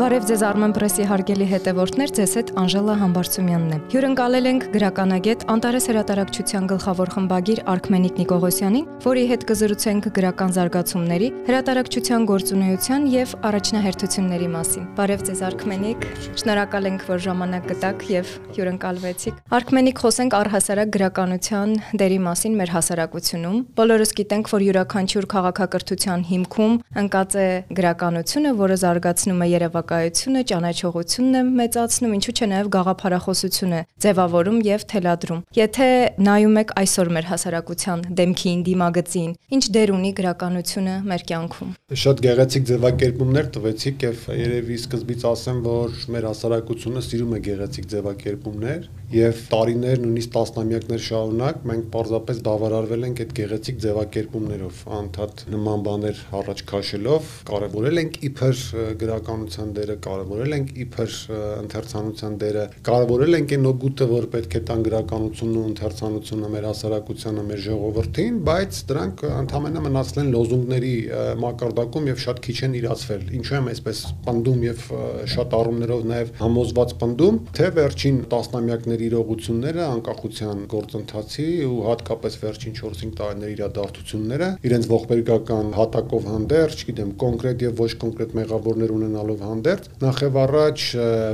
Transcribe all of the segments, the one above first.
Բարև ձեզ Armen Press-ի հարգելի հետևորդներ, ձեզ հետ Անժելա Համբարձումյանն է։ Հյուրընկալել ենք գրականագետ Անտարես հրատարակչության գլխավոր խմբագիր Արքմենիկ Նիկողոսյանին, որի հետ կզրուցենք գրական զարգացումների, հրատարակչության գործունեության եւ առաջնահերթությունների մասին։ Բարև ձեզ Արքմենիկ։ Շնորհակալ ենք, որ ժամանակ գտաք եւ հյուրընկալվեցիք։ Արքմենիկ խոսենք առհասարակ գրականության դերի մասին մեր հասարակությունում։ Բոլորս գիտենք, որ յուրաքանչյուր քաղաքակրթության հիմքում ընկած է գրականությունը, որը զարգացնում է երևակ բացակայությունը, ճանաչողությունն է մեծացնում, ինչու՞ չէ նաև գաղափարախոսություն է ձևավորում եւ թելադրում։ Եթե նայում եք այսօր մեր հասարակության դեմքին, դիմագծին, ինչ դեր ունի գրականությունը մեր կյանքում։ Շատ գեղեցիկ ձևակերպումներ տվեցիք եւ երևի սկզբից ասեմ, որ մեր հասարակությունը սիրում է գեղեցիկ ձևակերպումներ եւ տարիներ, նույնիսկ տասնամյակներ շարունակ մենք պարզապես բավարարվել ենք այդ գեղեցիկ ձևակերպումներով, անդադ նման բաներ առաջ քաշելով, կարևորել ենք իբր գրականության դերը, կարևորել ենք իբր ընթերցանության դերը, կարևորել ենք այն օգուտը, որ պետք է տան գրականությունն ու ընթերցանությունը մեր հասարակությանը, մեր ժողովրդին, բայց դրանք ընդհանրապես մնացել են լոզունգների մակարդակում եւ շատ քիչ են իրացվել։ Ինչու եմ այսպես պնդում եւ շատ առումներով նաեւ համոզված պնդում, թե վերջին տասնամյակների մեր իրողությունները, անկախության գործընթացի ու հատկապես վերջին 4-5 տարիների իրադարձությունները իրենց ողբերգական հատակով հանդերձ, չգիտեմ, կոնկրետ եւ ոչ կոնկրետ մեղավորներ ունենալով հանդերձ, նախև առաջ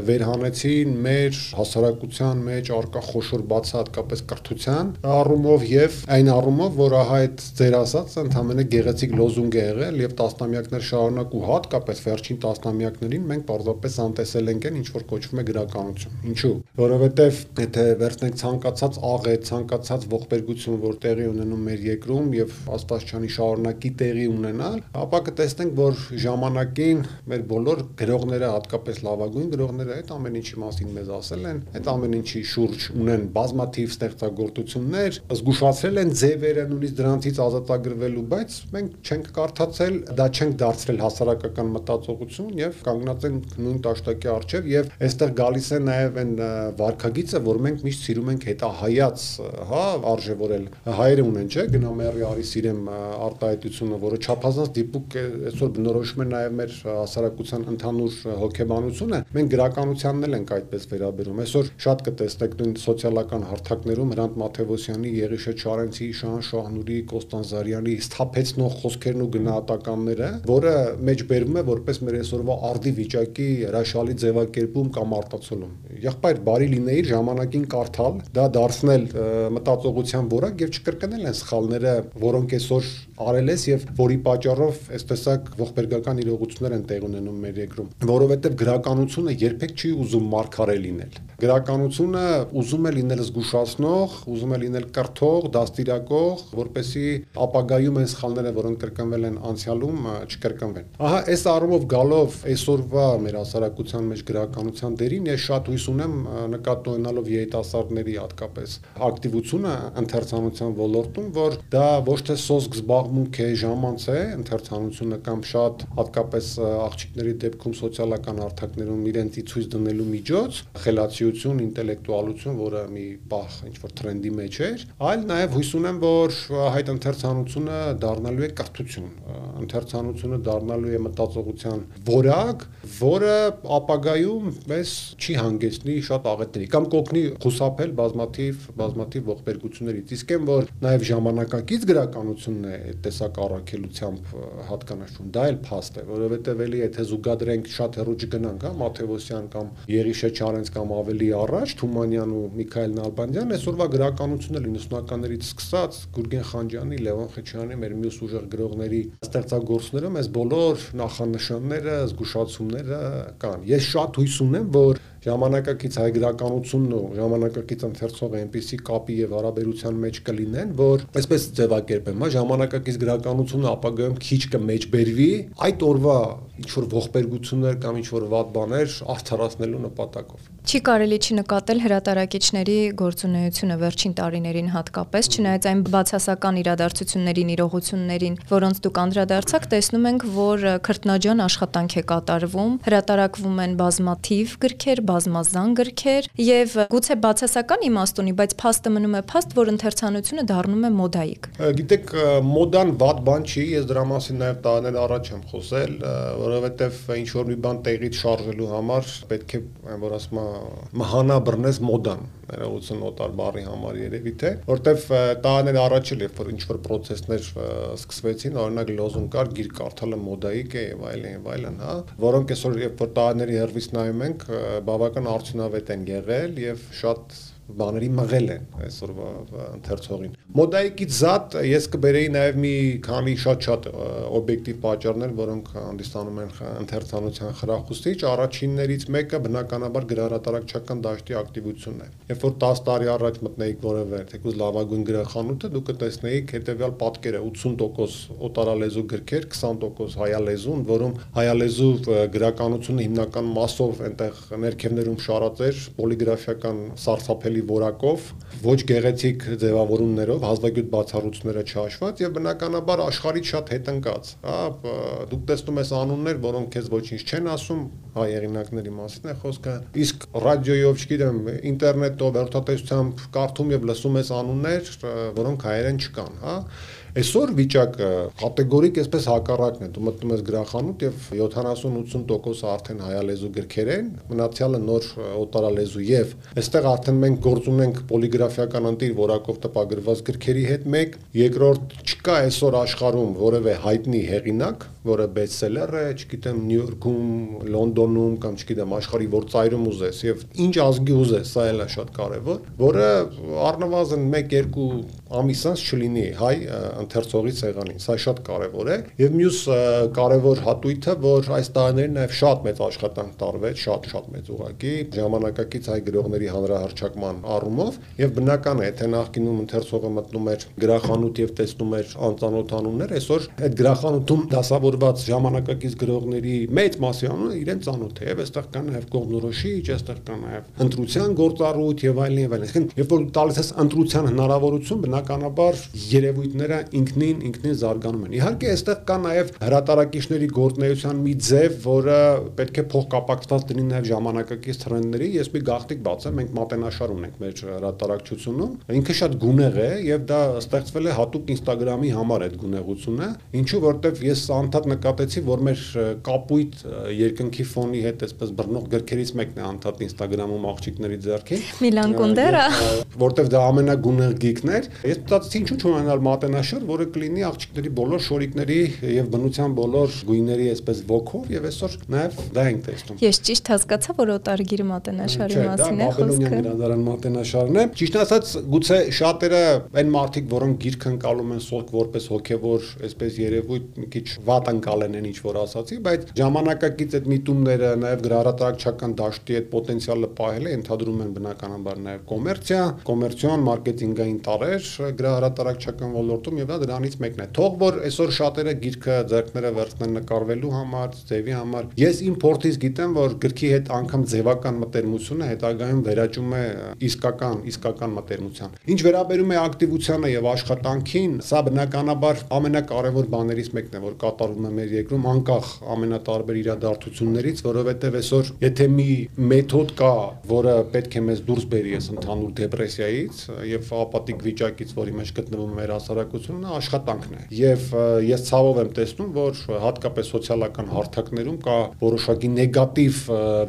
վերհանեցին մեր հասարակության մեջ արկա խոշոր բացը հատկապես կրթության առումով եւ այն առումով, որ ահա այդ ձեր ասած ընդհանրապես գեղեցիկ լոզունգ է եղել եւ տասնամյակներ շարունակ ու հատկապես վերջին տասնամյակներին մենք պարզապես անտեսել ենք այն ինչ որ կոչվում է գրականություն։ Ինչու՞։ Որովհետեւ եթե վերցնենք ցանկացած աղե, ցանկացած ողբերգություն, որ տեղի ունենում մեր երկրում եւ աստվածչանի շարունակի տեղի ունենալ, ապա կտեսնենք, որ ժամանակին մեր բոլոր գրողները, հատկապես լավագույն գրողները այդ ամեն ինչի մասին մեզ ասել են, այդ ամեն ինչի շուրջ ունեն բազմաթիվ ստեղծագործություններ, զգուշացրել են ձևերը նույնիսկ դրանցից ազատագրվելու, բայց մենք չենք կարդացել, դա չենք դարձրել հասարակական մտածողություն եւ կանգնած ենք նույն տաշտակի առջեւ եւ այստեղ գալիս է նաեւ այն վարկագիծը, որ մենք միշտ սիրում ենք հետահայաց, հա, արժևորել։ Հայերը ունեն, չէ, գնամերի արի սիրեմ արտահայտությունը, որը չափազանց դիպուկ այսօր բնորոշում է նաև մեր հասարակության ընդհանուր հոգեբանությունը։ Մենք գրականությանն էլ ենք այդպես վերաբերում։ Այսօր շատ կտեսնեք նույն սոցիալական հարթակներում Հրանտ Մաթեոսյանի, Եղիշե Չարենցի, Շահան Շահնուրի, Կոստանզարյանի սթափեցնող խոսքերն ու գնահատականները, որը մեջ բերվում է որպես մեր այսօրվա արդի վիճակի հրաշալի ձևակերպում կամ արտացոլում։ Եղբայր բարի լինեիր ժամանակ ժամանակին կարդալ, դա դարձնել մտածողության որակ եւ չկրկնել են սխալները, որոնք այսօր արել ես եւ որի պատճառով այսպեսակ ողբերգական իրողություններ են տեղ ունենում մեր երկրում, որովհետեւ գրականությունը երբեք չի ուզում մարգարե լինել։ Գրականությունը ուզում է լինել զգուշացնող, ուզում է լինել կրթող, դաստիարակող, որպեսի ապագայում այն սխալները, որոնք կրկնվել են անցյալում, չկրկնվեն։ Ահա այս առումով գալով այսօրվա մեր հասարակության մեջ գրականության դերին ես շատ հույս ունեմ նկատի ունենալով երիտասարդների հատկապես ակտիվությունը ընթերցանության ոլորտում, որ դա ոչ թե սոսկ զբաղմունք է, ժամանց է ընթերցանությունը կամ շատ հատկապես աղջիկների դեպքում սոցիալական հարթակներում իրենց ցույց դնելու միջոց, խելացի ուրախություն, ինտելեկտուալություն, որը մի բախ ինչ որ տրենդի մեջ էր, այլ նաև հույս ունեմ, որ հայտ ընթերցանությունը դառնալու է կրթություն, ընթերցանությունը դառնալու է մտածողության որակ, որը ապագայում մեզ չի հանգեցնի շատ աղետների կամ կօգնի խուսափել բազմաթիվ բազմաթիվ ողբերգություններից։ Իսկ եմ որ նաև ժամանակակից գրականությունն է այդ տեսակ առաքելությամբ հատկանշում։ Դա էլ փաստ է, որովհետև էլի եթե զուգադրենք շատ հեռու չգնանք, հա, Մաթեոսյան կամ Եղիշե Չարենց կամ ավելի առաջ Թումանյան ու Միքայել Նալբանդյան այսօրվա գրականությունը 90-ականներից սկսած Գուրգեն Խանջյանի, Լևոն Խեչյանի, մեր մյուս ուժեղ գրողների ստեղծագործությունները մեզ բոլոր նախանշանները, զգուշացումները կան։ Ես շատ հույս ունեմ, որ ժամանակակից հայ գրականությունն ու ժամանակակից ընթերցողը այնպիսի կապի եւ հարաբերության մեջ կլինեն, որ այսպես ձևակերպեմ, հա, ժամանակակից գրականությունը ապագայում քիչ կմեջբերվի այդ օրվա ինչ որ ողբերգություններ կամ ինչ որ վատ բաներ արդարացնելու նպատակով։ Չի կարելի չնկատել հրատարակիչների գործունեությունը վերջին տարիներին հատկապես, չնայած այն բացասական իրադարձություններին, իրողություններին, որոնց դուք անդրադարձաք, տեսնում ենք, որ քրտնաջան աշխատանք է կատարվում, հրատարակվում են բազմաթիվ գրքեր, բազմազան գրքեր եւ գուցե բացասական իմաստ ունի, բայց փաստը մնում է փաստ, որ ընթերցանությունը դառնում է մոդայիկ։ Գիտեք, մոդան վատ բան չի, ես դրա մասին նաեւ տարիներ առաջ եմ խոսել, որովհետեւ ինչ որ մի բան տեղից շարժելու համար պետք է որ ասում մահանա բռնես մոդան ներողություն օտար բարի համար երևի թե որտեվ տարիներ առաջ էլ երբ որ ինչ որ process-ներ սկսվեցին օրինակ լոզուն կար գիր կարդալը մոդայիկ է եւ այլն եւ այլն հա որոնք այսօր երբ որ տարիների հերվից նայում ենք բավական արդյունավետ են եղել եւ շատ բաների մղել են այսօրվա ընթերցողին։ Մոդայիկից զատ ես կբերեի նաև մի քանի շատ-շատ օբյեկտիվ պատճառներ, որոնք հանդիսանում են ընթերցանության խրախուսիչ։ Առաջիններից մեկը բնականաբար գրառատարակչական դաշտի ակտիվությունն է։ Երբ որ 10 տարի առաջ մտնեիք որևէ թեկուզ լավագույն գրախանութը, դուք կտեսնեիք հետեւյալ պատկերը 80% օտարալեզու գրքեր, 20% հայալեզուն, որում հայալեզու գրականությունը հիմնական մասով այնտեղ ներքևներում շարած էր պոլիգրաֆիական սարսափելի ավելի որակով, ոչ գեղեցիկ ձևավորումներով, հազվագյուտ բացառությունները չհաշված եւ բնականաբար աշխարհից շատ հետընկած։ Հա, դուք տեսնում ես անուններ, որոնք քեզ ոչինչ չեն ասում, հայ եղինակների մասին է խոսքը։ Իսկ ռադիոյով, չգիտեմ, ինտերնետով, հերթատեսությամբ կարդում եւ լսում ես անուններ, որոնք հայերեն չկան, հա Այսօր վիճակը կատեգորիկ այսպես հակառակն է։ Դու մտնում ես գրախանութ եւ 70-80% արդեն հայալեզու գրքեր են, մնացյալը նոր օտարալեզու եւ այստեղ արդեն մենք գործում ենք պոլիգրաֆիական ընտիր որակով տպագրված գրքերի հետ մեկ, երկրորդ չկա այսօր աշխարհում որևէ հայտնի հեղինակ, որը բեսթսելեր է, չգիտեմ, Նյու Յորքում, Լոնդոնում կամ չգիտեմ, աշխարհի որ ծայրում ուզես եւ ինչ ազգի ուզես, սա էլ է շատ կարեւոր, որը առնվազն 1-2 ամիս անց չլինի հայ ընթերցողի ցեղանին։ Սա շատ կարևոր է։ Եվ մյուս կարևոր հատույթը, որ այս տարիներին նաև շատ մեծ աշխատանք տարվեց, շատ-շատ մեծ ուղակի ժամանակակից հայ գրողների հանրահարչակման առումով, եւ բնական է, թե նախկինում ընթերցողը մտնում էր գրախանութ եւ տեսնում էր անծանոթ անուններ, այսօր այդ գրախանութում դասավորված ժամանակակից գրողների մեծ մասի անունը իրեն ծանոթ է, եւ այստեղ կա նաև կողմնորոշիչ, այստեղ կա նաև ընտրության գործառույթ եւ այլն եւ այլն։ Երբ որ տալիս ես ընտրության հնարավորություն, բնականաբար երևույթները ինքնին ինքնին զարգանում են։ Իհարկե, այստեղ կա նաև հրատարակիչների գործնեության մի ձև, որը պետք է փոխկապակցված լինի նաև ժամանակակից տրենդների։ Ես մի գաղտնիք բացեմ, մենք մատենաշար ունենք մեր հրատարակչությունում։ Ինքը շատ գունեղ է եւ դա ստեղծվել է հատուկ Instagram-ի համար այդ գունեղությունը, ինչու որտեվ ես անդադ նկատեցի, որ մեր կապույտ երկնքի ֆոնի հետ այսպես բռնող գրքերից մեկն է անդադ Instagram-ում աղջիկների ձեռքին։ Միլան Կունդերա, որտեվ դա ամենագունեղ գիկն էր։ Ես մտածեցի ինչու՞ չունենալ մատենաշար, որը կլինի աղջիկների բոլոր շորիկների եւ բնության բոլոր գույների այսպես ոգով եւ այսօր նաեւ դա ենք տեսնում։ Ես ճիշտ հասկացա, որ օտարգիրը մատենաշարի մասին է խոսքը։ Բաբելոնյան գրադարան մատենաշարն է։ Ճիշտ ասած, գուցե շատերը այն մարդիկ, որոնք գիրք ընկալում են սոլք որպես հոգեվոր, այսպես երևույթ մի քիչ վատ ընկալեն են ինչ որ ասացի, բայց ժամանակակից այդ միտումները նաեւ գրահրատարակչական դաշտի այդ պոտենցիալը պահել է, ընդհանրում են բնականաբար նաեւ կոմերցիա, կոմերցիոն մարքեթինգային տարեր գրահրատարակչական ոլորտում եւ դա դրանից մեկն է։ Թող որ այսօր շատերը գիրքը ձեռքները վերցնեն նկարվելու համար, ձևի համար։ Ես իմ փորձից գիտեմ, որ գրքի հետ անգամ ձևական մտերմությունը հետագայում վերաճում է իսկական, իսկական մտերմության։ Ինչ վերաբերում է ակտիվությանը եւ աշխատանքին, սա բնականաբար ամենակարևոր բաներից մեկն է, որ կատարվում է մեր երկրում անկախ ամենատարբեր իրադարձություններից, որովհետեւ այսօր եթե մի մեթոդ կա, որը պետք է մեզ դուրս բերի այս ընդհանուր դեպրեսիայից եւ ապատիկ վիճակից, որի մեջ գտնվում է մեր հասարակությունը, աշխատանքն է։ Եվ ես ցավով եմ տեսնում, որ հատկապես սոցիալական հարթակներում կա որոշակի նեգատիվ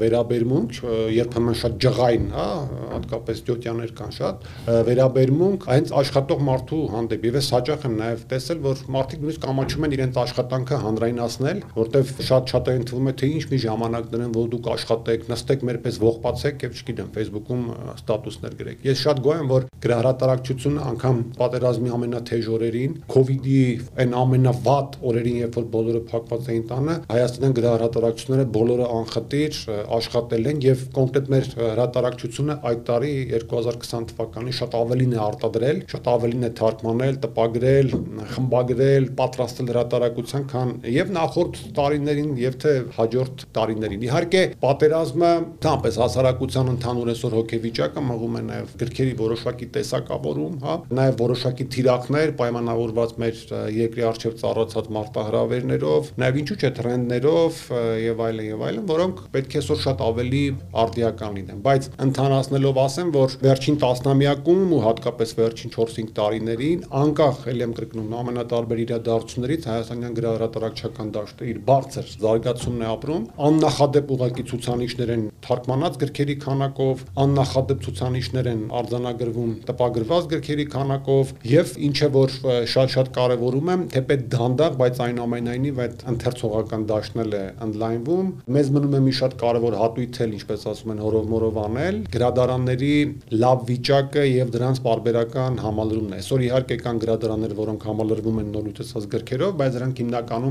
վերաբերմունք, երբեմն շատ ջղայն, հա, հատկապես դյոտյաներ կան շատ, վերաբերմունք հենց աշխատող մարդու հանդեպ։ Եվ ես հաճախ եմ նաև տեսել, որ մարդիկ նույնիսկ ամաչում են իրենց աշխատանքը հանրայնացնել, որտեվ շատ-շատ է ընդվում է թե ինչ մի ժամանակ դրեն, որ դուք աշխատեք, նստեք մերպես ողբացեք եւ չգիտեմ Facebook-ում ստատուսներ գրեք։ Ես շատ գոհ եմ, որ գրահրատարակչությունը անգամ պատերազմի ամենաթեժ օրերին, իդի այն ամենավատ օրերին, երբ որ բոլորը փակված էին տանը, Հայաստանյան գրահրատարակչությունները բոլորը անխտիր աշխատել են եւ կոնկրետ մեր հրատարակչությունը այդ տարի 2020 թվականին շատ ավելին է արտադրել, շատ ավելին է թարգմանել, տպագրել, խմբագրել, պատրաստել հրատարակության, քան հասարակության եւ նախորդ տարիներին եւ թե հաջորդ տարիներին։ Իհարկե, պատերազմը թամպես հասարակության ընդհանուր այսօր հոգեվիճակը մղում է նաեւ գրքերի որոշակի տեսակավորում, հա, նաեւ որոշակի թիրախներ պայմանավորված մեր երկրի արժեվ ծառացած մարտահրավերներով, նաեւ ինչու՞ չէ տրենդներով եւ այլն եւ այլն, որոնք պետք է այսօր շատ ավելի արդիական լինեն, բայց ընդհանրացնելով ասեմ, որ վերջին տասնամյակում ու հատկապես վերջին 4-5 տարիներին, անկախ ել եմ կրկնում ամենատարբեր իրադարձություններից հայաստանյան գրահրատարակչական դաշտը իր բարձր զարգացումն է ապրում, աննախադեպ ուղակի ցուցանիշներ են թարգմանած գրքերի քանակով, աննախադեպ ցուցանիշներ են արձանագրվում տպագրված գրքերի քանակով եւ ինչը որ շատ-շատ կարեւորում եմ, թեպետ դանդաղ, բայց այնուամենայնիվ այդ ընթերցողական դաշտն էլ է ընդլայնվում։ Մեզ մնում է մի շատ կարևոր հատույթ էլ, ինչպես ասում են, հորով-մորով անել, գրադարանների լավ վիճակը եւ դրանց բարբերական համալրումն է։ Այսօր իհարկե կան գրադարաններ, որոնք համալրվում են նոր ուտեսած գրքերով, բայց դրանք հիմնականում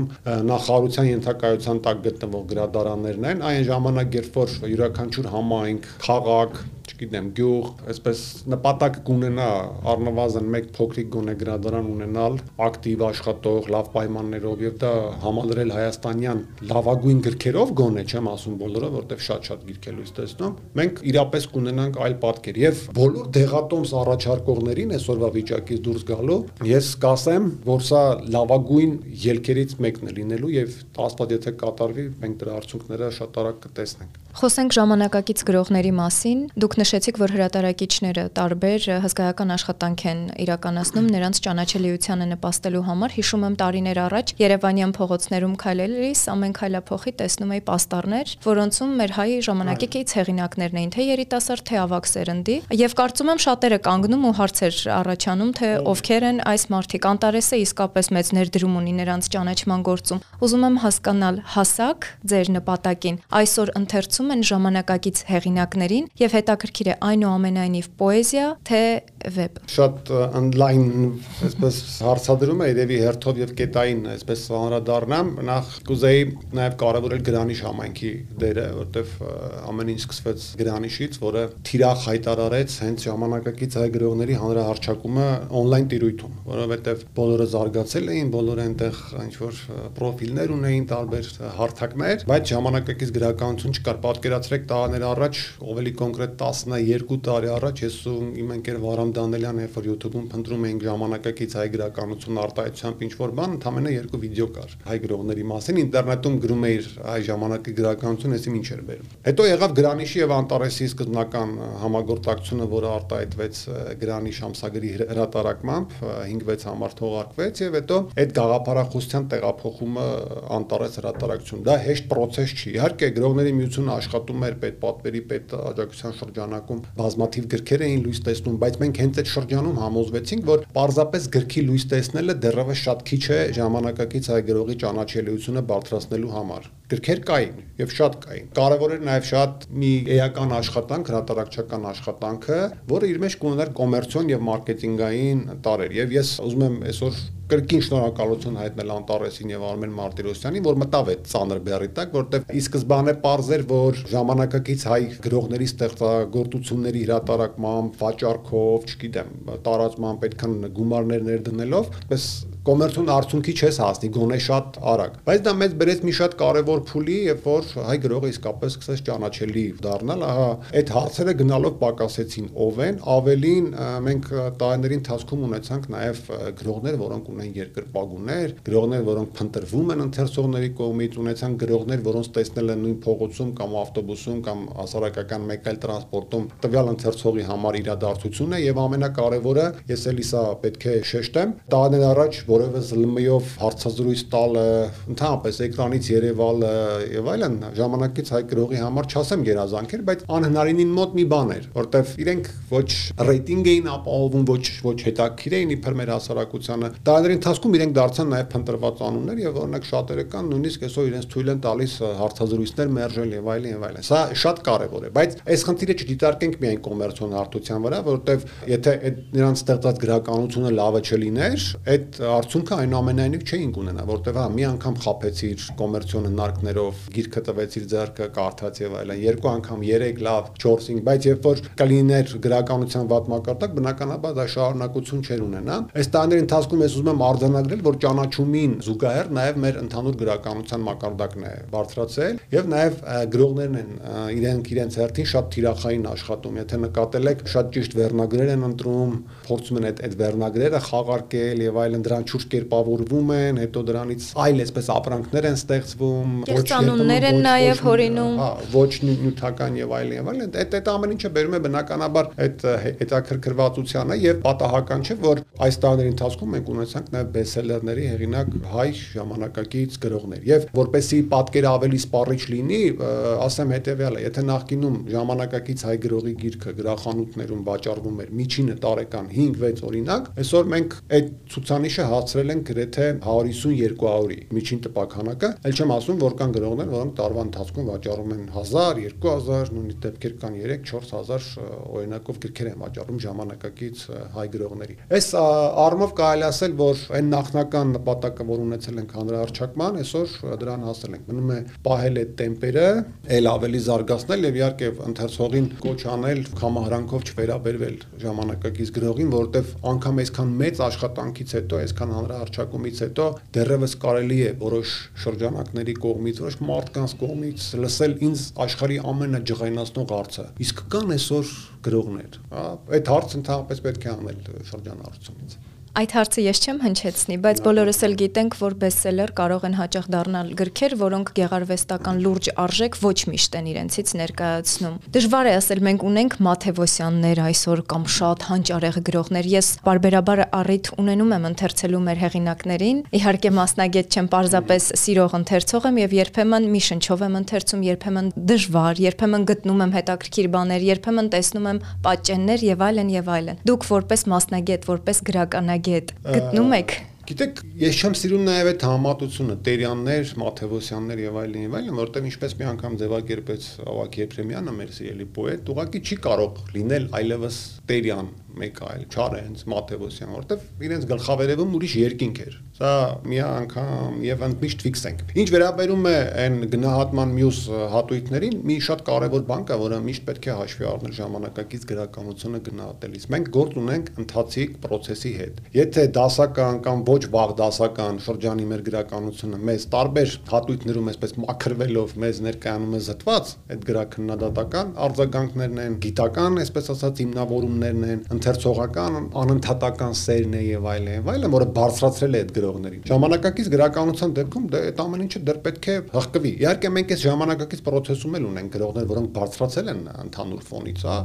նախարարության ենթակայության տակ գտնվող գրադարաններն են։ Այն ժամանակ, երբ որ յուրաքանչյուր համայնք, քաղաք, չգիտեմ, գյուղ, այսպես նպատակ կունենա առնվազն մեկ փոքրիկ գոնե գրադարան ունենալ, ակտիվ աշխատող, լավ պայմաններով եւ դա համալրել հայաստանյան լավագույն գրքերով գոնե, չեմ ասում բոլորը, որտեվ շատ-շատ գրք է լույս տեսնում, մենք իրապես կունենանք այլ պատկեր եւ բոլոր դեղատոմս առաջարկողներին այսօրվա վիճակից դուրս գալու ես կասեմ, որ սա լավագույն ելքերից մեկն է լինելու եւ աստված եթե կատարվի, մենք դրա արդյունքները շատ արագ կտեսնենք։ Խոսենք ժամանակակից գրողների մասին։ Դուք նշեցիք, որ հրատարակիչները տարբեր հսկայական աշխատանք են իրականացնում նրանց ճանաչելիությանը նպաստելու համար։ Հիշում եմ տարիներ առաջ Երևանյան փողոցներում քայլելիս ամեն քայլափոխի տեսնում էի պաստառներ, որոնցում մեր հայ ժամանակի կից հեղինակներն էին, թե երիտասարդ, թե ավակ սերնդի, եւ կարծում եմ շատերը կանգնում ու հարցեր առաջանում, թե ովքեր են այս մարդիկ։ Անտարեսը իսկապես մեծ ներդրում ունի նրանց ճանաչման գործում։ Ուզում եմ հասկանալ հասակ ձեր նպատակին այսօր ընթերցում նշում են ժամանակակից հեղինակներին եւ հետաքրքիր է այնուամենայնիվ պոեզիա թե վեբ։ Շատ online այսպես հարցադրում է երևի հերթով եւ կետային այսպես հանրադառնամ, նախ կուզեի նաեւ կարևորել Գրանիշ համայնքի դերը, որտեվ ամեն ինչ սկսվեց Գրանիշից, որը թիրախ հայտարարեց հենց ժամանակակից հայ գրողների հանրահարչակումը on-line տիրույթում, որովհետեւ բոլորը զարգացել էին, բոլորը այնտեղ ինչ որ պրոֆիլներ ունեին, տարբեր հարթակներ, բայց ժամանակակից գրականություն չկար պատկերացրեք տարիներ առաջ, ավելի կոնկրետ 12 տարի առաջ ես ու իմ ընկեր Վարամ Դանելյանը, երբ որ YouTube-ում փնտրում էինք ժամանակակից հայ գրականություն արտահայտությամբ ինչ որ բան, ընդամենը երկու վիդեո կար հայ գրողների մասին, ինտերնետում գրում էիր հայ ժամանակի գրականություն, այսին ինչ էր բերում։ Հետո եղավ Գրանիշի եւ Անտարեսի սկզբնական համագործակցությունը, որը արտահայտվեց Գրանիշ ամսագրի հրատարակմամբ, 5-6 համար թողարկվեց եւ հետո այդ գաղափարախոսության տեղափոխումը Անտարես հրատարակություն։ Դա հեշտ process չի։ Իհարկե գրողների միությունը աշխատում էր պետ պատվերի պետ աջակցության շրջանակում բազմաթիվ գրքեր էին լույս տեսնում, բայց մենք հենց այդ շրջանում համոզվեցինք, որ պարզապես գրքի լույս տեսնելը դեռևս շատ քիչ է ժամանակակից հայ գրողի ճանաչելիությունը բարձրացնելու համար գրքեր կային եւ շատ կային։ Կարևոր էր նաեւ շատ մի էական աշխատանք, հրատարակչական աշխատանքը, որը իր մեջ կունենար կոմերցիոն եւ մարքեթինգային տարեր։ Եվ ես ուզում եմ այսօր կրկին շնորհակալություն հայտնել Անտարեսին եւ Արմեն Մարտիրոսյանին, որ մտավ այդ ծանր բեռի տակ, որտեղ ի սկզբանե པարզեր, որ ժամանակակից հայ գրողների ստեղծագործությունների հրատարակմամբ, վաճառքով, չգիտեմ, տարածման պետքան գումարներ ներդնելով, պես կոմերցիոն արդյունքի չես հասնի գոնե շատ արագ բայց դա մեծ բերեց մի շատ կարևոր փուլի երբ որ հայ գրողը իսկապես սկսեց ճանաչելի դառնալ ահա այդ հարցերը գնալով պակասեցին ով են ավելին մենք տարիների ընթացքում ունեցանք նաև գրողներ որոնք ունեն երկրպագուներ գրողներ որոնք փնտրվում են ընթերցողների կողմից ունեցան գրողներ որոնց տեսնել են նույն փողոցում կամ ավտոբուսում կամ հասարակական մեկ այլ տրանսպորտում տվյալ ընթերցողի համար իրադարձություն է եւ ամենակարևորը ես էլի սա պետք է շեշտեմ տարիներ առաջ որևէ ԶԼՄ-ով հարցազրույց տալը, ընդհանրապես էկրանից երևալը եւ այլն ժամանակից հայ գրողի համար չասեմ երազանք էր, բայց անհնարինին մոտ մի բան էր, որտեվ իրենք ոչ ռեյտինգ էին ապահովում, ոչ ոչ հետաքրիր էին իբր մեր հասարակությանը։ Տարիների ընթացքում իրենք դարձան նաեւ փնտրված անուններ եւ օրինակ շատերը կան նույնիսկ այսօր իրենց թույլ են տալիս հարցազրույցներ մերժել եւ այլն եւ այլն։ Սա շատ կարեւոր է, բայց այս խնդիրը չդիտարկենք միայն կոմերցիոն հարթության վրա, որովհետեւ եթե այդ նրանց ստեղծած գրականությունը լավը չլիներ, այդ արդյունքը այնուամենայնիվ չէինք ունենա, որտեղ հա մի անգամ խափեցիր կոմերցիոն հնարքներով, գիրքը տվեցիր ձեռքը, կարդաց եւ այլն, երկու անգամ, 3 լավ, 4-5, բայց երբ որ կլիներ գրականության վատ մակարդակ, բնականաբար դա շարունակություն չէր ունենա։ Այս տարիների ընթացքում ես ուզում եմ արձանագրել, որ ճանաչումին զուգահեռ նաեւ մեր ընդհանուր գրականության մակարդակն է բարձրացել եւ նաեւ գրողներն են իրենք իրենց հերթին շատ թիրախային աշխատում։ Եթե նկատել եք, շատ ճիշտ վերնագրեր են ընտրում, փորձում են այդ այդ վերնագրերը խաղարկել եւ այլն դրան շուրջ կերպավորվում են, հետո դրանից այլ այսպես ապրանքներ են ստեղծվում, ոչ ծանուններ են նաեւ հորինում։ Հա, ոչ նյութական եւ այլն եւ այլն։ Այդ այդ ամեն ինչը բերում է բնականաբար այդ հետաքրքրվածությանը եւ պատահական չէ, որ այս տարիների ընթացքում մենք ունեցանք նաեւ բեսելերների հեղինակ հայ ժամանակակից գրողներ։ Եվ որպեսի պատկերը ավելի սպառիչ լինի, ասեմ հետեւյալը, եթե նախկինում ժամանակակից հայ գրողի գիրքը գրախանութներում վաճառվում էր միջինը տարեկան 5-6 օրինակ, այսօր մենք այդ ցուցանիշը հասցրել ենք գրեթե 150-200-ի միջին տպականակը, ել չեմ ասում, որ կան գրողներ, որոնք տարվա ընթացքում վաճառում են 1000, 2000, նույնիսկ դեպքեր կան 3-4000 օրինակով գրքեր են վաճառում ժամանակակից հայ գրողների։ Այս առումով կարելի ասել, որ այն նախնական նպատակը, որ ունեցել ենք հանրահարչակման, այսօր դրան հասել ենք։ Մնում է պահել այդ տեմպերը, ել ավելի զարգացնել եւ իհարկե ընթերցողին կոչ անել համահրանքով չվերաբերվել ժամանակակից գրողին, որովհետեւ անգամ այսքան մեծ աշխատանքից հետո, այսքան հանրահարչակումից հետո դեռևս կարելի է որոշ շրջանակների կողմից, որոշ մարդկանց կողմից լսել ինձ աշխարհի ամենաջղայնացնող հարցը։ Իսկ կան այսօր գրողներ, հա, այդ հարցը ընդհանրապես պետք է անել շրջանառությունից։ Այդ հարցը ես չեմ հնչեցնի, բայց բոլորս էլ գիտենք, որ բեսսելեր կարող են հաճախ դառնալ գրքեր, որոնք գեղարվեստական լուրջ արժեք ոչ միշտ են իրենցից ներկայացնում։ Դժվար է ասել մենք ունենք Մաթեվոսյաններ այսօր կամ շատ հանճարեղ գրողներ։ Ես բարբերաբար առիթ ունենում եմ ընթերցելու մեր հեղինակներին։ Իհարկե մասնագետ չեմ, parzapes սիրող ընթերցող եմ եւ երբեմն մի շնչով եմ ընթերցում, երբեմն դժվար, երբեմն գտնում եմ հետաքրքիր բաներ, երբեմն տեսնում եմ պատճեններ եւ այլն եւ այլն։ Դուք որպես մասնագետ, որպես գրականագետ մասնագետ գտնում եք Գիտեք, ես չեմ սիրում նաև այդ համատությունը, Տերյաններ, Մաթեվոսյաններ եւ այլն եւ այլն, որտեղ ինչպես մի անգամ ձևակերպեց Ավակ Եփրեմյանը, մեր սիրելի պոետ, ուղղակի չի կարող լինել այլևս Տերյան, մեկ այլ Չարենց, Մաթեվոսյան, որտեղ իրենց գլխավերևում ուրիշ երկինք էր։ Սա մի անգամ եւ ընդմիշտ ֆիքս ենք։ Ինչ վերաբերում է այն գնահատման մյուս հատույթներին, մի շատ կարեւոր բան կա, որը միշտ պետք է հաշվի առնել ժամանակակից գրականությունը գնահատելիս։ Մենք գործ ունենք ընթացիկ process-ի հետ։ Եթե դասական կամ ոչ վաղ դասական շրջանի մեր գրականությունը մեզ տարբեր հատույթներում այսպես մաքրվելով մեզ ներկայանում է զտված, այդ գրաքննադատական արձագանքներն են, գիտական, այսպես ասած, հիմնավորումներն են, ընթերցողական անընդհատական սերն է եւ այլն եւ այլն, որը բարձրացրել է այդ գրողներին։ Ժամանակակից գրականության դեպքում դա այդ ամեն ինչը դեռ պետք է հղկվի։ Իհարկե մենք այս ժամանակակից process-ում էլ ունենք գրողներ, որոնք բարձրացել են ընդհանուր ֆոնից, հա,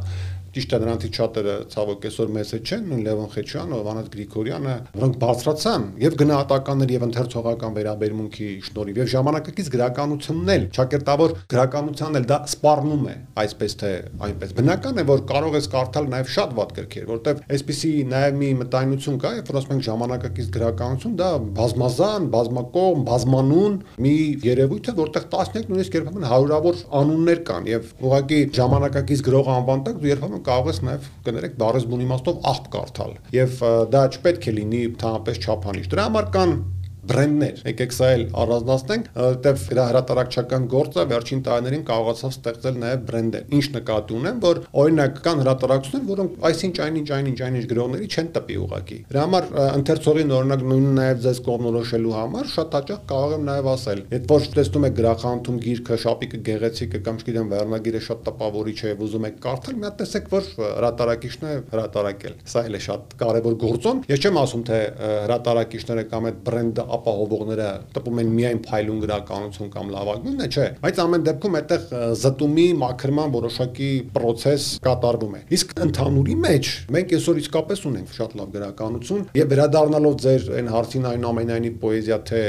Ճիշտ է նրանցից շատերը ցավոք այսօր մեզ հետ չեն, նույն Լևոն Խեչյանը, Վանաց Գրիգորյանը, որոնք բարձրացան եւ գնահատականներ եւ ընթերցողական վերաբերմունքի շնորհիվ եւ ժամանակակից գրականությունն էլ, ճակերտավոր գրականությանն էլ դա սպառնում է, այսպես թե այնպես։ Բնական է, որ կարող ես կարդալ նաեւ շատ վատ գրքեր, որտեվ այսպիսի նաեւ մի մտայնություն կա, երբ որ ասում ենք ժամանակակից գրականություն, դա բազմազան, բազմակողմ, բազմանուն մի երևույթ է, որտեղ տասնյակ նույնիսկ երբեմն հարյուրավոր անուններ կան եւ ուղղակի ժամանակակից գրող անվան տակ դու երբեմն կարող ես նաև կներեք բառեզբուն իմաստով աղբ կարդալ եւ դա չպետք է լինի թամապես չափանիշ դրա համար կան բրենդներ։ Եկեք սա էլ առանձնացնենք, որտեվ դրա հրատարակչական գործը վերջին տարիներին կարողացավ ստեղծել նաև բրենդեր։ Ինչ նկատի ունեմ, որ օրինակ կան հրատարակություններ, որոնք այսինչ այնինչ այնինչ այնինչ գրողների չեն տպի ուղակի։ Դրա համար ընթերցողին օրինակ նույնը նաև ձեզ կողմնորոշելու համար շատ հաճախ կարող եմ նաև ասել, երբ որ տեսնում եք գրախանութում գիրքը, շապիկը գեղեցիկ է կամ չգիտեմ վերնագիրը շատ տպավորիչ է, ուզում եք կարդալ, մի հատ տեսեք, որ հրատարակիչն է հրատարակել։ Սա էլ է շատ կարևոր գործոն։ Ես չեմ ասում թե հրատարակիչները կամ այդ բրենդը ապահովողները տպում են միայն փայլուն գրականություն կամ լավագույնն է, չէ, բայց ամեն դեպքում այդտեղ զտումի մաքրման որոշակի process կատարվում է։ Իսկ ընդհանուրի մեջ մենք այսօր իսկապես ունենք շատ լավ գրականություն եւ վերադառնալով ձեր այն հարցին այնուամենայնիվ պոեզիա թե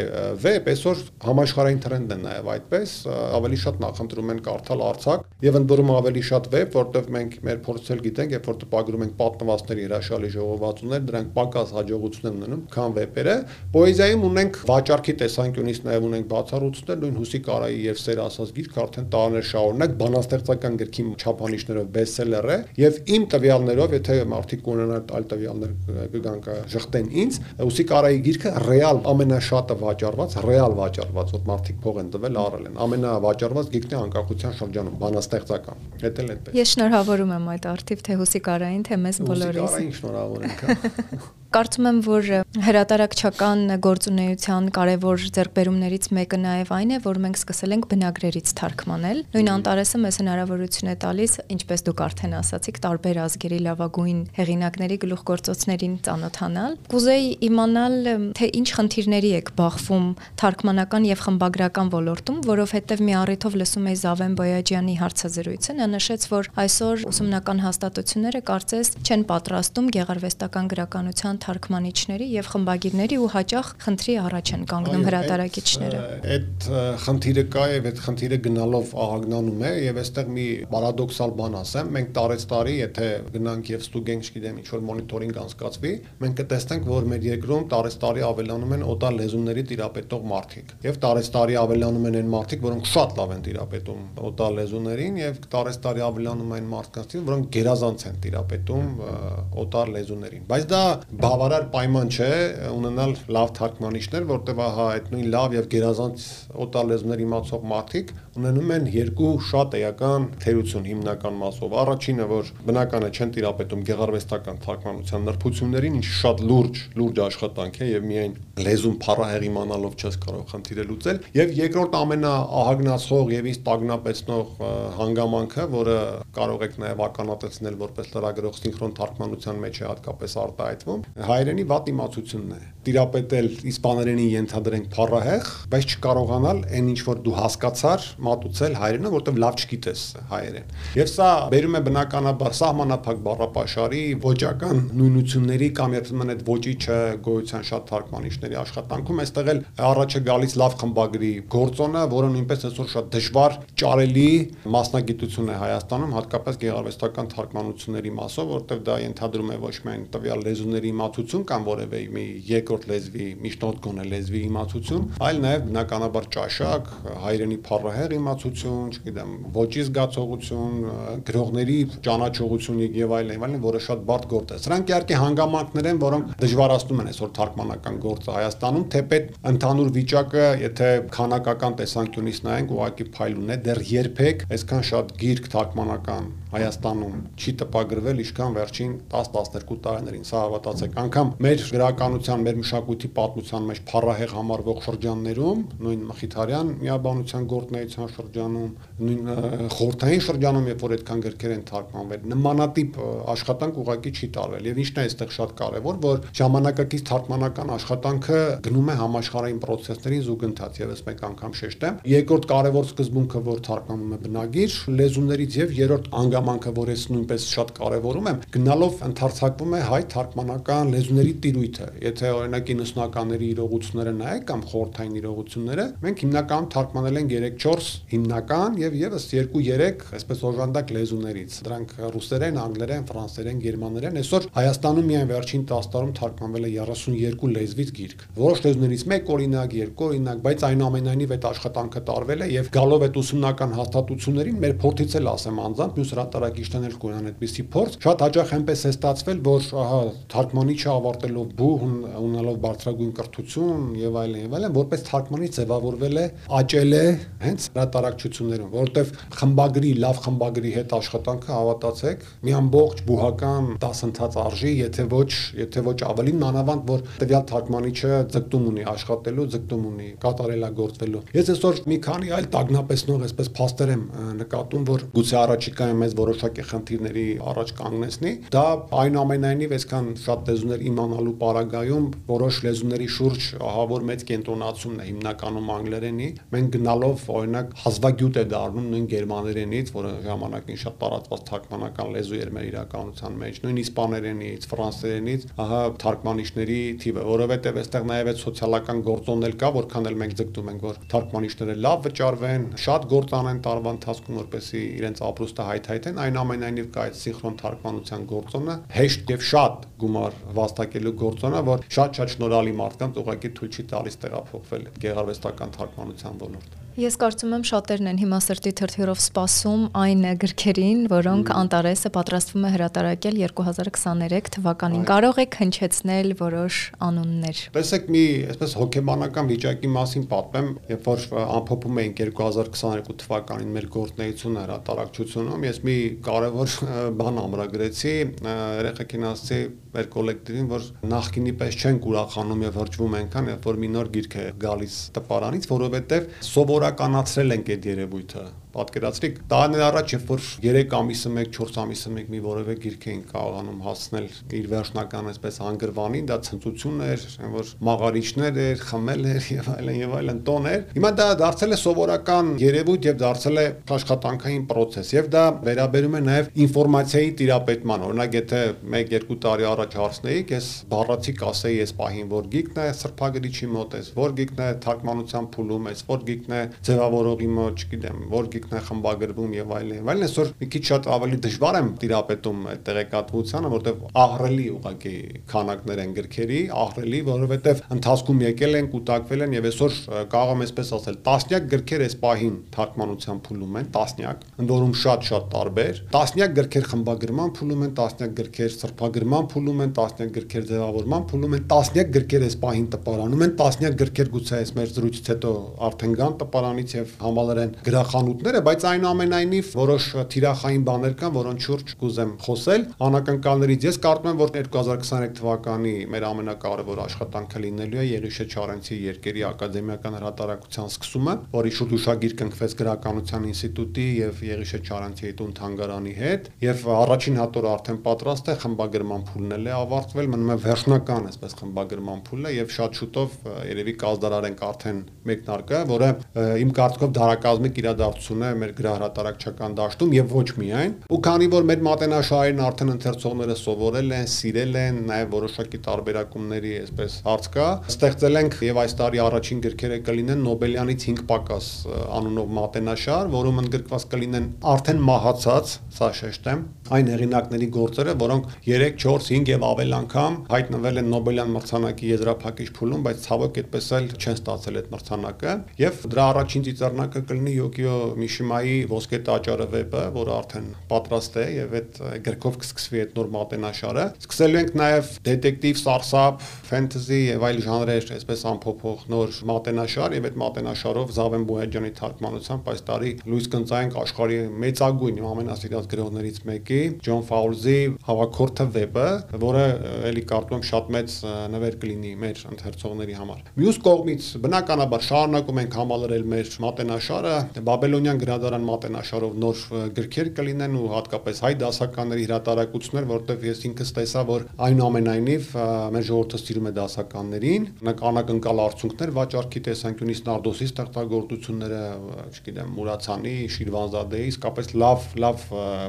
վեբ, այսօր համաշխարհային տրենդ է նաեւ այդպես, ավելի շատ նախընտրում են կարդալ արցակ եւ ընդ որում ավելի շատ վեբ, որտեղ մենք մեր փորձել գիտենք, երբ որ տպագրում ենք պատմվածքների հրաշալի ժողովածուներ, դրանք պակաս հաջողություն են ունենում, քան վեպերը։ Պոեզիայում ունենք վաճառքի տեսանկյունից նաև ունենք բացառություններ, նույն Հուսի Կարայի եւ Սեր ասած գիրքը արդեն տարիներ շարունակ բանաստեղծական գրքի չափանիշներով բեսթսելեր է եւ իմ տվյալներով, եթե մարդիկ ունենան այլ տվյալներ կգան կժխտեն ինձ, Հուսի Կարայի գիրքը ռեալ ամենաշատը վաճառված, ռեալ վաճառված, որ մարդիկ փող են տվել, առել են։ Ամենավաճառված գիրքն է անկախության շրջանում, բանաստեղծական։ Դա էլ այդպես։ Ես շնորհավորում եմ այդ արդիվ թե Հուսի Կարային, թե մեզ բոլորիս։ Հուսի Կարային շնորհավոր ենք։ Կարծում եմ, որ հրատարակչական գործունեության կարևոր ձեռքբերումներից մեկը նաև այն է, որ մենք սկսել ենք բնագրերից թարգմանել։ Նույն Անտարեսը մեզ հնարավորություն է տալիս, ինչպես դուք արդեն ասացիք, տարբեր ազգերի լավագույն հեղինակների գլուխգործոցներին ծանոթանալ։ Կուզեի իմանալ, թե ինչ խնդիրների եք բախվում թարգմանական եւ խմբագրական ոլորտում, որովհետեւ մի առիթով լսում էի Զավեն Բոյաջյանի հարցազրույցը, նա նշեց, որ այսօր ուսումնական հաստատությունները կարծես չեն պատրաստում գեղարվեստական գրականության թարգմանիչների եւ խմբագիրների ու հաճախ խնդրի առաջ են կանգնում հրատարակիչները։ Այդ խնդիրը կա եւ այդ խնդիրը գնալով ահագնանում է եւ այստեղ մի պարադոքսալ բան ասեմ, մենք տարեց տարի, եթե գնանք եւ ստուգենք, չգիտեմ, ինչ որ մոնիտորինգ անցկացվի, մենք կտեսնենք, որ մեր երկրում տարեց տարի ավելանում են օտար լեզուների տիրապետող մարդիկ եւ տարեց տարի ավելանում են այն մարդիկ, որոնք շատ լավ են տիրապետում օտար լեզուներին եւ տարեց տարի ավելանում են մարդկանց, որոնք գերազանց են տիրապետում օտար լեզուներին։ Բայց դա բավարար պայման չէ ունենալ լավ թարգմանիչներ, որտեղ ահա այդ նույն լավ եւ գերազանց օտար լեզուներ իմացող մարդիկ ունենում են երկու շատ էական թերություն հիմնական մասով։ Առաջինը, որ բնականը չեն տիրապետում գեղարվեստական թարգմանության նրբություններին, ինչ շատ լուրջ, լուրջ աշխատանք է եւ միայն լեզուն փառահեղ իմանալով չես կարող խնդիրը լուծել։ Եվ երկրորդ ամենաահագնացող եւ ինձ տագնապեցնող հանգամանքը, որը կարող եք նաեւ ականատեսնել որպես լրագրող սինխրոն թարգմանության մեջ է հատկապես արտահայտվում, հայերենի վատ իմացությունն է. տիրապետել իսպաներենին ենթադրենք փառահեղ, բայց չկարողանալ այն ինչ որ դու հասկացար, մատուցել հայերենը, որտեղ լավ չգիտես հայերեն։ Եվ սա բերում է բնականաբար սահմանափակ բառապաշարի, ոճական նույնությունների կամ երբեմն այդ ոճի չգոյության շատ թարգմանիչների աշխատանքում այստեղ էլ առաջ է գալիս լավ խմբագրի գործոնը, որը նույնպես այսօր շատ դժվար ճարելի մասնագիտություն է Հայաստանում, հատկապես գեղարվեստական թարգմանությունների մասով, որտեղ դա ենթադրում է ոչ միայն տվյալ լեզուների իմացություն կամ որևէ մի երկրորդ լեզվի, միջնորդ գոնե լեզվի իմացություն, այլ նաև բնականաբար ճաշակ, հայրենի փառահեղ իմացություն, չգիտեմ, ոճի զգացողություն, գրողների ճանաչողություն եւ այլն, այլն, որը շատ բարդ գործ է։ Սրանք իհարկե հանգամանքներ են, որոնք դժվարացնում են այսօր թարգմանական գործը Հայաստանում, թեպետ ընդհանուր վիճակը, եթե քանակական տեսանկյունից նայենք, ուղղակի փայլուն է, դեռ երբեք այսքան շատ գիրք թարգմանական Հայաստանում չի տպագրվել, ինչքան վերջին 10-12 տարիներին։ Սա հավատացեք, անգամ մեր գրականության, մեր մշակույթի պատմության մեջ փառահեղ համարվող շրջաններում, նույն Մխիթարյան միաբանության գործնեայության շրջանում, նույն խորթային շրջանում, երբ որ այդքան գրքեր են թարգմանվել, նմանատիպ աշխատանք ուղղակի չի տարվել։ Եվ ինչն է այստեղ շատ կարևոր, որ ժամանակակից թարգմանական աշխատանքը գնում է համաշխարհային process-ներին զուգընթաց, եւս մեկ անգամ շեշտեմ։ Երկրորդ կարևոր սկզբունքը, որ թարգմանում է բնագիր լեզուներից եւ երրորդ անգամանքը, որ ես նույնպես շատ կարևորում եմ, գնալով ընդարձակվում է հայ թարգմանական լեզուների տիրույթը։ Եթե օրինակ 90-ականների իրողությունները նայեք կամ խորթային իրողությունները, մենք հիմնականում թարգմանել ենք 3-4 հիմնական եւ եւս 2-3 այսպես օժանդակ լեզուներից։ Դրանք ռուսերեն, անգլերեն, ֆրանսերեն, գերմաներեն։ Այսօր Հայաստանում միայն վերջին 10 տարում թարգմանվել է 32 լեզվից գիրք։ Որոշ լեզուներից մեկ օրինակ, երկու օրինակ, բայց այնուամենայնիվ այդ աշխատանքը տարվել է եւ գալով այդ ուսումնական հաստատություններին մեր փորձից էլ ասեմ անձամբ մյուս հրատարակիչներն էլ կունենան այդպիսի փորձ։ Շատ հաճախ այնպես է ստացվել, որ ահա թարգմանիչը ավարտելով բուհ ունենալով բարձրագույն կրթություն եւ այլն եւ այլն, որպես թարգմանիչ ձևավորվել է, աճել է հենց հրատարակչություններում, որովհետեւ խմբագրի, լավ խմբագրի հետ աշխատանքը հավատացեք, մի ամբողջ բուհական դասընթաց արժի, եթե ոչ, եթե ոչ ավելին մանավանդ, որ տվյալ թարգմանիչը ձգտում ունի աշխատելու, ձգտում ունի կատարելագործվելու։ Ես այսօր մի քանի այլ տագնապեցնող այսպես փաստեր եմ նկատում, որ գուցե առաջիկայում մեզ որոշակի խնդիրների առաջ կանգնեցնի։ Դա այնուամենայնիվ այսքան շատ լեզուներ իմանալու պարագայում որոշ լեզուների շուրջ ահավոր մեծ կենտրոնացումն է հիմնականում անգլերենի։ Մենք գնալով օրինակ հազվագյուտ է դառնում նույն գերմաներենից, որը ժամանակին շատ տարածված թարգմանական լեզու էր մեր իրականության մեջ, նույն իսպաներենից, ֆրանսերենից, ահա թարգմանիչների թիվը, որովհետև այստեղ նաև այդ սոցիալական գործոնն էլ կա, որքան էլ մենք ձգտում ենք, որ թարգմանիչները լավ վճարվեն, շատ գործ անեն տարվա ընթացքում, որպեսզի իրենց ապրուստը հայթայթեն, այն ամենայնիվ կա այդ սինխրոն թարգմանության գործոնը, հեշտ եւ շատ գումար վաստակելու գործոնը, որ շատ-շատ շնորհալի մարդկանց ուղղակի թույլ չի տալիս տեղափոխվել գեղարվեստական թարգմանության ոլորտ։ Ես կարծում եմ շատերն են հիմա սրտի թրթյուրով սպասում այն գրքերին, որոնք Անտարեսը պատրաստվում է հրատարակել 2023 թվականին։ Կարող եք հնչեցնել որոշ անուններ։ Տեսեք մի, այսպես հոգեբանական վիճակի մասին պատմեմ, երբ որ ամփոփում էինք 2022 թվականին մեր գործնեությունը հրատարակչությունում, ես մի կարևոր բան ամրագրեցի, երեխեքին ասացի մեր կոլեկտիվին, որ նախկինի պես չենք ուրախանում եւ հրճվում այնքան, երբ որ մի նոր գիրք է գալիս տպարանից, որովհետեւ սովորականացրել ենք այդ երևույթը Պատկերացրիք, տարիներ առաջ, երբ որ 3 ամիսը 1, 4 ամիսը 1 մի որևէ գիրք էին կարողանում հասնել իր վերջնական այսպես անգրվանին, դա ցնծություն էր, որ մաղարիչներ էր, խմել էր եւ այլն եւ այլն տոն էր։ Հիմա դա դարձել է սովորական երևույթ եւ դարձել է աշխատանքային process եւ դա վերաբերում է նաեւ ինֆորմացիայի տիրապետման։ Օրինակ, եթե 1-2 տարի առաջ հարցնեիք, ես բառացի կասեի այս պահին, որ գիրքն է սրբագրիչի մոտ է, որ գիրքն է թարգմանության փուլում է, որ գիրքն է ձևավորողի մոտ, չգիտեմ, որ գիրքն է խմբագրվում եւ այլն եւ այլն այսօր մի քիչ շատ ավելի դժվար եմ տիրապետում այդ տեղեկատվությանը որովհետեւ ահռելի ուղղակի քանակներ են գրքերի ահռելի որովհետեւ ընթացքում եկել են կուտակվել են եւ այսօր կարող եմ այսպես ասել տասնյակ գրքեր այս պահին թարգմանության փուլում են տասնյակ ընդորում շատ շատ տարբեր տասնյակ գրքեր խմբագրման փուլում են տասնյակ գրքեր սրբագրման փուլում են տասնյակ գրքեր ձևավորման փուլում են տասնյակ գրքեր այս պահին տպարանում են տասնյակ գրքեր գուցե այս մեր զրույցից հետո արդեն գան տպարանից եւ համալրեն գրախանութներ ծրագրերը, բայց այնուամենայնիվ որոշ թիրախային բաներ կան, որոնց շուրջ կուզեմ խոսել։ Անակնկալներից ես կարծում եմ, որ 2023 թվականի մեր ամենակարևոր աշխատանքը լինելու է Եղիշե Չարենցի երկերի ակադեմիական հրատարակության սկսումը, որի շուրջ ուշագիր կնքվեց գրականության ինստիտուտի եւ Եղիշե Չարենցի տուն թանգարանի հետ, եւ առաջին հատորը արդեն պատրաստ է, խմբագրման փուլն էլ է ավարտվել, մնում է վերջնական, այսպես խմբագրման փուլը եւ շատ շուտով երևի կազդարարենք արդեն մեկնարկը, որը իմ կարծիքով դարակազմիկ իրադարձություն է մեր գրահրատարակչական դաշտում եւ ոչ միայն։ Ու քանի որ մեր մատենաշահերն արդեն ընթերցողները սովորել են, սիրել են, նաեւ որոշակի տարբերակումների այսպես հարց կա, ստեղծել ենք եւ այս տարի առաջին գրքերը կլինեն Նոբելյանից 5 պակաս անունով մատենաշար, որում ընդգրկված կլինեն արդեն մահացած, սա շեշտեմ, այն հեղինակների գործերը, որոնք 3, 4, 5 եւ ավել անգամ հայտնվել են Նոբելյան մրցանակի եզրափակիչ փուլում, բայց ցավոք այդպես էլ չեն ստացել այդ մրցանակը եւ դրա առաջին ծիծեռնակը կլինի Յոկիո Միշիմայի ոսկե տաճարը վեպը, որը արդեն պատրաստ է եւ այդ գրքով կսկսվի այդ նոր մատենաշարը։ Սկսելու ենք նաեւ դետեկտիվ, սարսափ, ֆենտեզի եւ այլ ժանրեր, այսպես ամփոփող նոր մատենաշար եւ այդ մատենաշարով Զավեն Բոհեջյանի թարգմանությամբ այս տարի լույս կընծայենք աշխարհի մեծագույն ամենասիրած գրողներից մեկի Ջոն Ֆաուլզի հավաքորդը վեպը, որը էլի կարծում եմ շատ մեծ նվեր կլինի մեր ընթերցողների համար։ Մյուս կողմից բնականաբար շարունակում ենք համալրել մեր մատենաշարը, Բաբելոնյան գրադարան մատենաշարով նոր գրքեր կլինեն ու հատկապես հայ դասականների հրատարակություններ, որտեղ ես ինքս տեսա, որ այնուամենայնիվ մեր ժողովուրդը սիրում է դասականներին, անակնկալ արդյունքներ վաճառքի տեսանկյունից Նարդոսի ստեղծագործությունները, չգիտեմ, Մուրացանի, Շիրվանզադեի իսկապես լավ լավ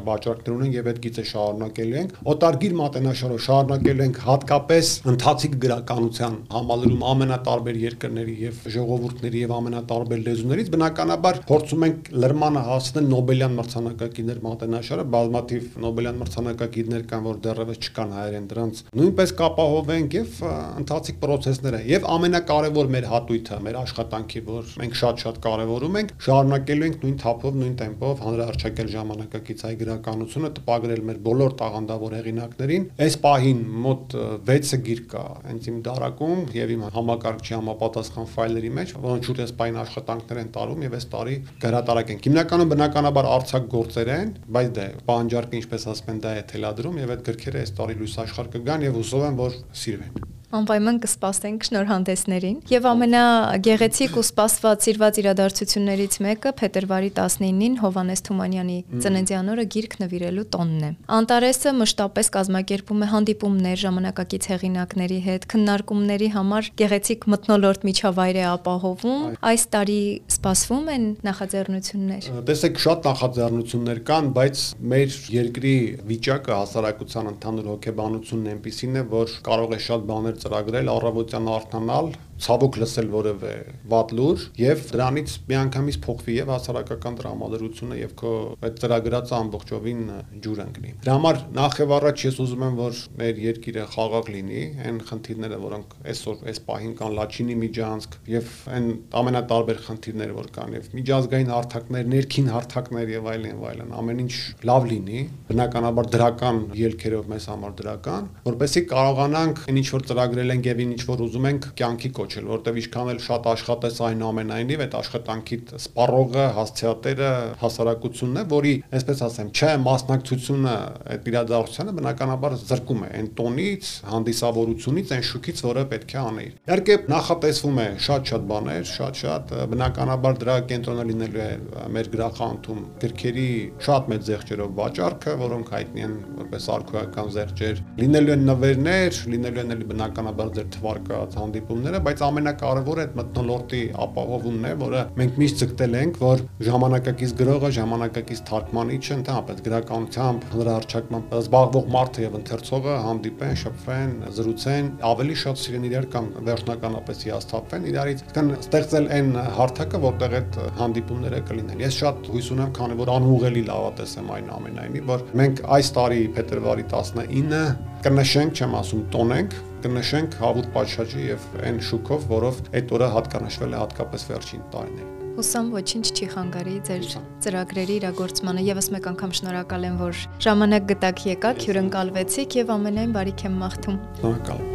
վաճառքներ ունեն եւ այդ գիծը շարունակելու ենք։ Օտարգիր մատենաշարով շարունակելու ենք հատկապես ընթացիկ գրականության համալրում ամենատարբեր երկրների եւ ժողովուրդների եւ ամենատարբեր լեզուներից բնականաբար փորձում ենք լրմանը հասնել Նոբելյան մրցանակակիրներ մատենաշարը, բազմաթիվ Նոբելյան մրցանակակիրներ կան, որ դեռևս չկան հայերեն դրանց։ Նույնպես կապահովենք եւ ընթացիկ process-ները եւ ամենակարևոր մեր հատույթը, մեր աշխատանքի, որ մենք շատ-շատ կարևորում ենք, շարունակելու ենք նույն թափով, նույն տեմպով հանրահարչակել ժամանակակից հայ գրականությունը, տպագրել մեր բոլոր տաղանդավոր հեղինակներին։ Այս պահին մոտ 6 գիրք կա հենց իմ դարակում եւ իմ համակարգչի համապատասխան ֆայլերի մեջ, որոնց շուտ այս պահին աշխատանքներ են տարում եւ այս տարի կհրատարակենք։ Հիմնականում բնականաբար արցակ գործեր են, բայց դե պահանջարկը ինչպես ասում են դա է թելադրում եւ այդ գրքերը այս տարի լույս աշխարհ կգան եւ հուսով եմ որ սիրվեն։ Անպայման կսպասենք շնորհանդեսներին եւ ամենագեղեցիկ ու սպասված սիրված իրադարձություններից մեկը փետրվարի 19-ին Հովանես Թումանյանի ծննդյան օրը գիրք նվիրելու տոնն է։ Անտարեսը մշտապես կազմակերպում է հանդիպումներ ժամանակակից հեղինակների հետ, քննարկումների համար գեղեցիկ մթնոլորտ միջավայր է ապահովում։ Այս տարի սպասվում են նախաձեռնություններ։ Տեսեք, շատ նախաձեռնություններ կան, բայց մեր երկրի վիճակը հասարակության ընդհանուր հոգեբանությունն այնպեսին է, որ կարող է շատ բաներ ծրագրել, առավոտյան արթնանալ, ցավոք լսել որևէ վատ լուր եւ դրանից միանգամից փոխվի եւ հասարակական տրամադրությունը եւ քո այդ ծրագրած ամբողջովին ջուր ընկնի։ Դրա համար նախ եւ առաջ ես ուզում եմ որ մեր երկիրը խաղաղ լինի, այն խնդիրները, որոնք այսօր այս պահին կան Լաչինի միջանցք եւ այն ամենատարբեր խնդիրները, որ կան եւ միջազգային հարթակներ, ներքին հարթակներ եւ այլն եւ այլն, ամեն ինչ լավ լինի, բնականաբար դրական ելքերով մեզ համար դրական, որպեսզի կարողանանք ինչ որ ծրագրել ենք եւ ինչ որ ուզում ենք կյանքի կոչել, որտեվ ինչքան էլ շատ աշխատես այնուամենայնիվ այդ աշխատանքի սպառողը, հասցեատերը հասարակությունն է, որի, այսպես ասեմ, չէ մասնակցությունը այդ իրադարձությանը բնականաբար զրկում է այն տոնից, հանդիսավորությունից, այն շուկից, որը պետք է անեիր։ Իհարկե նախատեսվում է շատ-շատ բաներ, շատ-շատ բնականաբար դրա կենտրոնը լինելու է մեր գրախանութում գրքերի շատ մեծ զեղչերով վաճառքը, որոնք հայտնի են որպես արքայական զեղչեր, լինելու են նվերներ, լինելու են էլի բնականաբար ձեր թվարկած հանդիպումները, բայց բայց ամենակարևորը այդ մտնոլորտի ապահովումն է, որը մենք միշտ ցկտել ենք, որ ժամանակակից գրողը, ժամանակակից թարգմանիչը, ընդհանրապես գրականությամբ, հնարարչակման զբաղվող մարդը եւ ընթերցողը հանդիպեն, շփվեն, զրուցեն, ավելի շատ սիրեն իրար կամ վերջնականապես հիասթափվեն իրարից, կան ստեղծել այն հարթակը, որտեղ այդ հանդիպումները կլինեն։ Ես շատ հույս ունեմ, քանի որ անուղելի լավատես եմ այն ամենայնի, որ մենք այս տարի փետրվարի 19-ը կնշենք, չեմ ասում, տոնենք, կնշենք հավուտ պատշաճի եւ այն շուկով, որով այդ օրը հատկանշվել է հատկապես վերջին տարիներին։ Հուսամ ոչինչ չի խանգարի ձեր ծրագրերի իրագործմանը։ Եվս մեկ անգամ շնորհակալ եմ, որ ժամանակ գտակ եկաք, հյուրընկալվեցիք եւ ամենայն բարիք եմ մաղթում։ Շնորհակալ եմ։